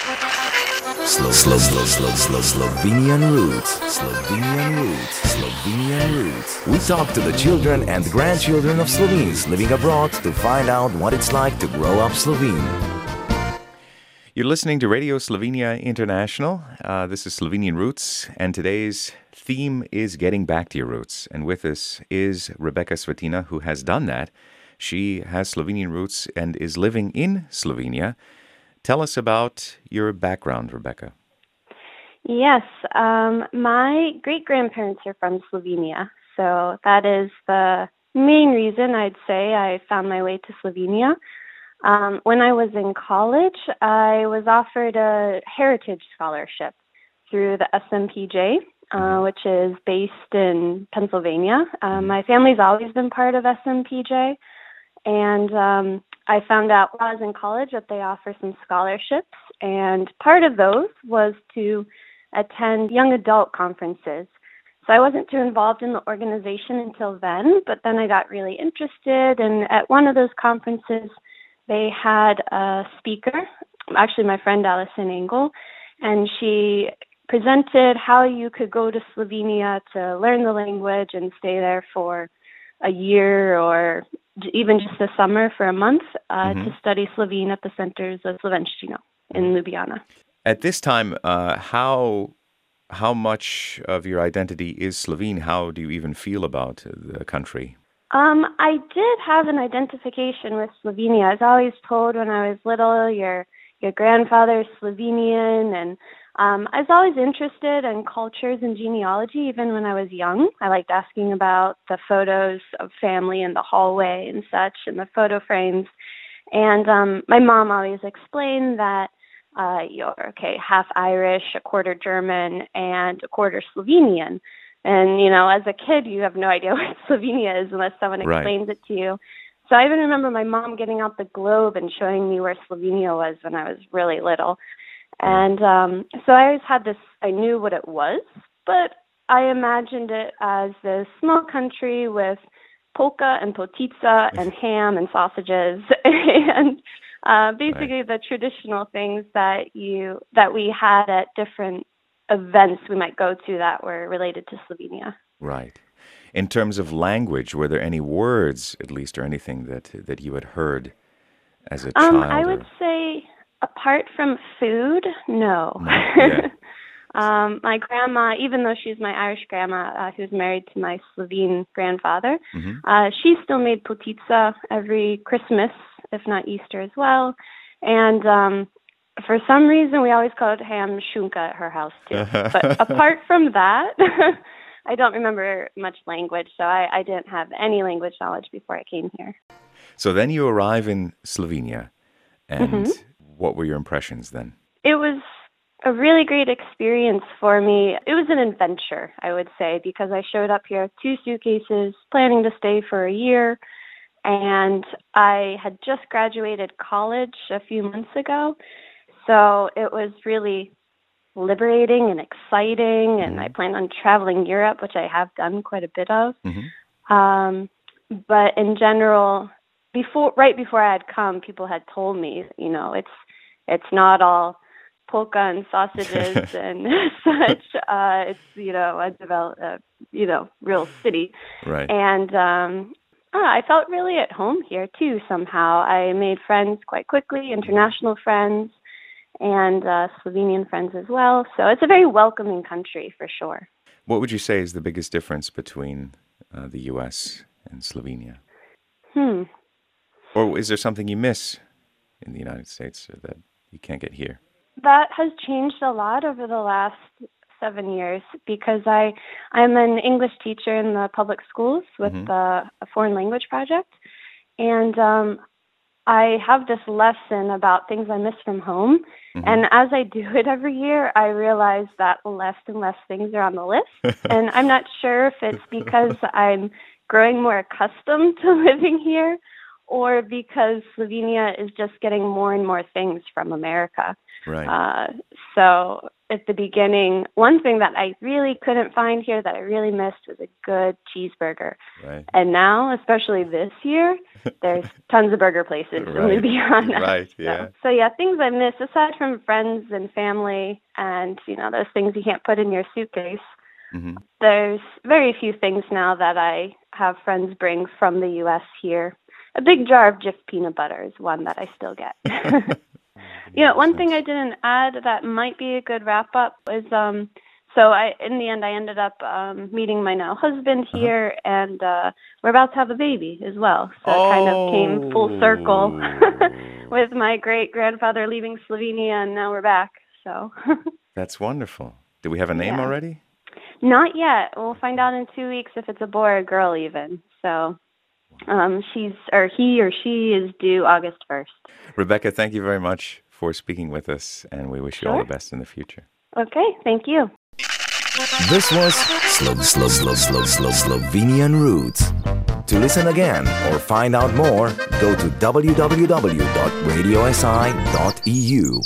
Slow, slow, slow, slow, slow, Slovenian roots. Slovenian roots. Slovenian roots. We talk to the children and grandchildren of Slovenes living abroad to find out what it's like to grow up Slovene. You're listening to Radio Slovenia International. Uh, this is Slovenian Roots, and today's theme is getting back to your roots. And with us is Rebecca Svetina, who has done that. She has Slovenian roots and is living in Slovenia. Tell us about your background, Rebecca. Yes, um, my great grandparents are from Slovenia, so that is the main reason I'd say I found my way to Slovenia. Um, when I was in college, I was offered a heritage scholarship through the SNPJ, uh, mm-hmm. which is based in Pennsylvania. Um, my family's always been part of SNPJ, and um, I found out while I was in college that they offer some scholarships, and part of those was to attend young adult conferences. So I wasn't too involved in the organization until then, but then I got really interested, and at one of those conferences, they had a speaker, actually my friend Allison Engel, and she presented how you could go to Slovenia to learn the language and stay there for a year or even just the summer for a month uh, mm-hmm. to study Slovene at the Centers of Slovenština in Ljubljana. At this time, uh, how how much of your identity is Slovene? How do you even feel about the country? Um, I did have an identification with Slovenia. I was always told when I was little, your your grandfather's Slovenian, and um, I was always interested in cultures and genealogy. Even when I was young, I liked asking about the photos of family in the hallway and such, and the photo frames. And um, my mom always explained that uh, you're okay, half Irish, a quarter German, and a quarter Slovenian. And, you know, as a kid, you have no idea what Slovenia is unless someone explains it to you. So I even remember my mom getting out the globe and showing me where Slovenia was when I was really little. And um, so I always had this, I knew what it was, but I imagined it as this small country with polka and potica and ham and sausages and uh, basically right. the traditional things that you that we had at different events we might go to that were related to Slovenia. Right. In terms of language, were there any words, at least, or anything that that you had heard as a um, child? I would or? say, apart from food, no. no. Yeah. um, my grandma, even though she's my Irish grandma, uh, who's married to my Slovene grandfather, mm-hmm. uh, she still made potica every Christmas, if not Easter as well. And um, for some reason, we always called ham shunka at her house too. but apart from that, I don't remember much language, so I, I didn't have any language knowledge before I came here. So then you arrive in Slovenia, and mm-hmm. What were your impressions then? It was a really great experience for me. It was an adventure, I would say, because I showed up here with two suitcases, planning to stay for a year. And I had just graduated college a few months ago. So it was really liberating and exciting. And I mm-hmm. plan on traveling Europe, which I have done quite a bit of. Mm-hmm. Um, but in general, before right before I had come, people had told me, you know, it's it's not all polka and sausages and such. Uh, it's you know a develop, uh, you know, real city. Right. And um, oh, I felt really at home here too. Somehow, I made friends quite quickly, international friends and uh, Slovenian friends as well. So it's a very welcoming country for sure. What would you say is the biggest difference between uh, the U.S. and Slovenia? Hmm. Or is there something you miss in the United States that you can't get here? That has changed a lot over the last seven years because I I'm an English teacher in the public schools with mm-hmm. the a foreign language project, and um, I have this lesson about things I miss from home. Mm-hmm. And as I do it every year, I realize that less and less things are on the list. and I'm not sure if it's because I'm growing more accustomed to living here or because Slovenia is just getting more and more things from America. Right. Uh, so at the beginning, one thing that I really couldn't find here that I really missed was a good cheeseburger. Right. And now, especially this year, there's tons of burger places in Right. Ljubljana. Right, So- yeah. So, yeah, things I miss aside from friends and family, and you know those things you can't put in your suitcase. hmm There's very few things now that I have friends bring from the U.S. here. A big jar of Jif peanut butter is one that I still get. you know, one thing I didn't add that might be a good wrap up is um so I in the end I ended up um meeting my now husband Uh-huh. here and uh we're about to have a baby as well. So it kind of came full circle Oh. with my great grandfather leaving Slovenia and now we're back. So That's wonderful. Do we have a name Yeah. already? Not yet. We'll find out in two weeks if it's a boy or a girl, even. So, um, she's or he or she is due August first. Rebecca, thank you very much for speaking with us, and we wish you all the best in the future. Okay, thank you. This was Slo- Slo- Slo- Slo- Slo- Slovenian Roots. To listen again or find out more, go to www.radiosi.eu.